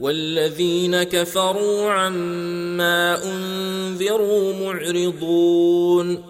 والذين كفروا عما أنذروا معرضون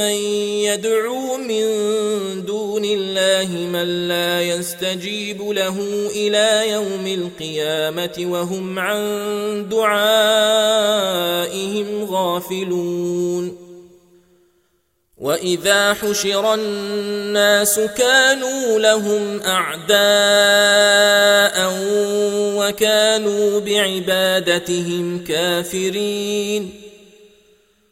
يدعو من دون الله من لا يستجيب له إلى يوم القيامه وهم عن دعائهم غافلون واذا حشر الناس كانوا لهم اعداء وكانوا بعبادتهم كافرين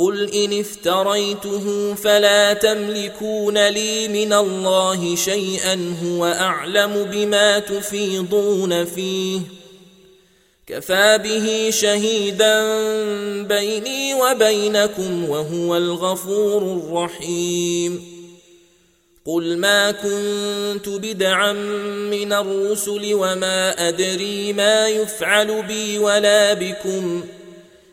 قل ان افتريته فلا تملكون لي من الله شيئا هو اعلم بما تفيضون فيه كفى به شهيدا بيني وبينكم وهو الغفور الرحيم قل ما كنت بدعا من الرسل وما ادري ما يفعل بي ولا بكم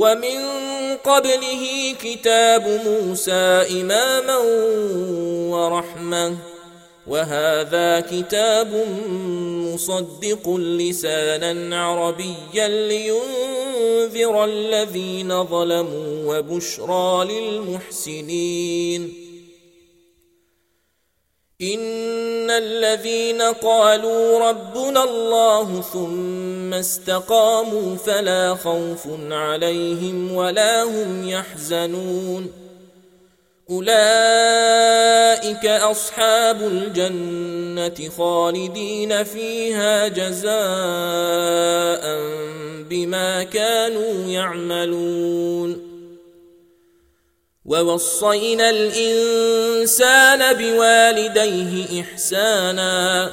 ومن قبله كتاب موسى إماما ورحمة. وهذا كتاب مصدق لسانا عربيا لينذر الذين ظلموا وبشرى للمحسنين. إن الذين قالوا ربنا الله ثم استقاموا فلا خوف عليهم ولا هم يحزنون. أولئك أصحاب الجنة خالدين فيها جزاء بما كانوا يعملون. ووصينا الإنسان بوالديه إحسانا.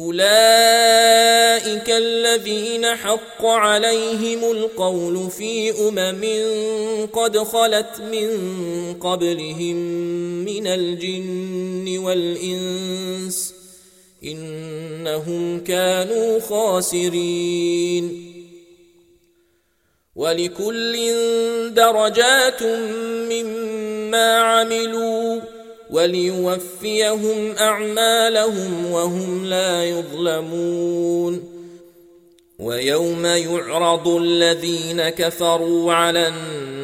أولئك الذين حق عليهم القول في أمم قد خلت من قبلهم من الجن والإنس إنهم كانوا خاسرين ولكل درجات مما عملوا وليوفيهم أعمالهم وهم لا يظلمون ويوم يعرض الذين كفروا على النار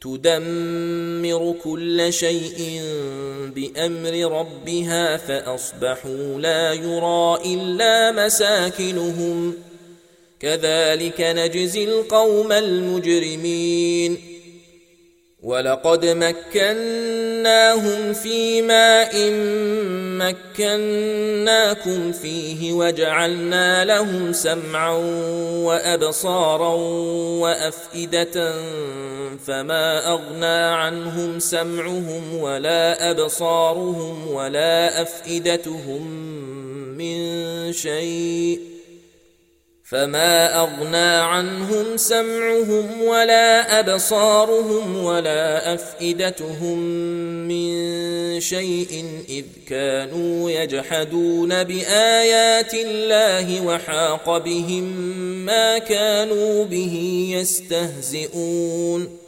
تدمر كل شيء بأمر ربها فأصبحوا لا يرى إلا مساكنهم. كذلك نجزي القوم المجرمين. ولقد مكناهم في ماء مكناكم فيه وجعلنا لهم سمعا وأبصارا وأفئدة فما أغنى عنهم سمعهم ولا أبصارهم ولا أفئدتهم من شيء فما اغنى عنهم سمعهم ولا ابصارهم ولا افئدتهم من شيء اذ كانوا يجحدون بايات الله وحاق بهم ما كانوا به يستهزئون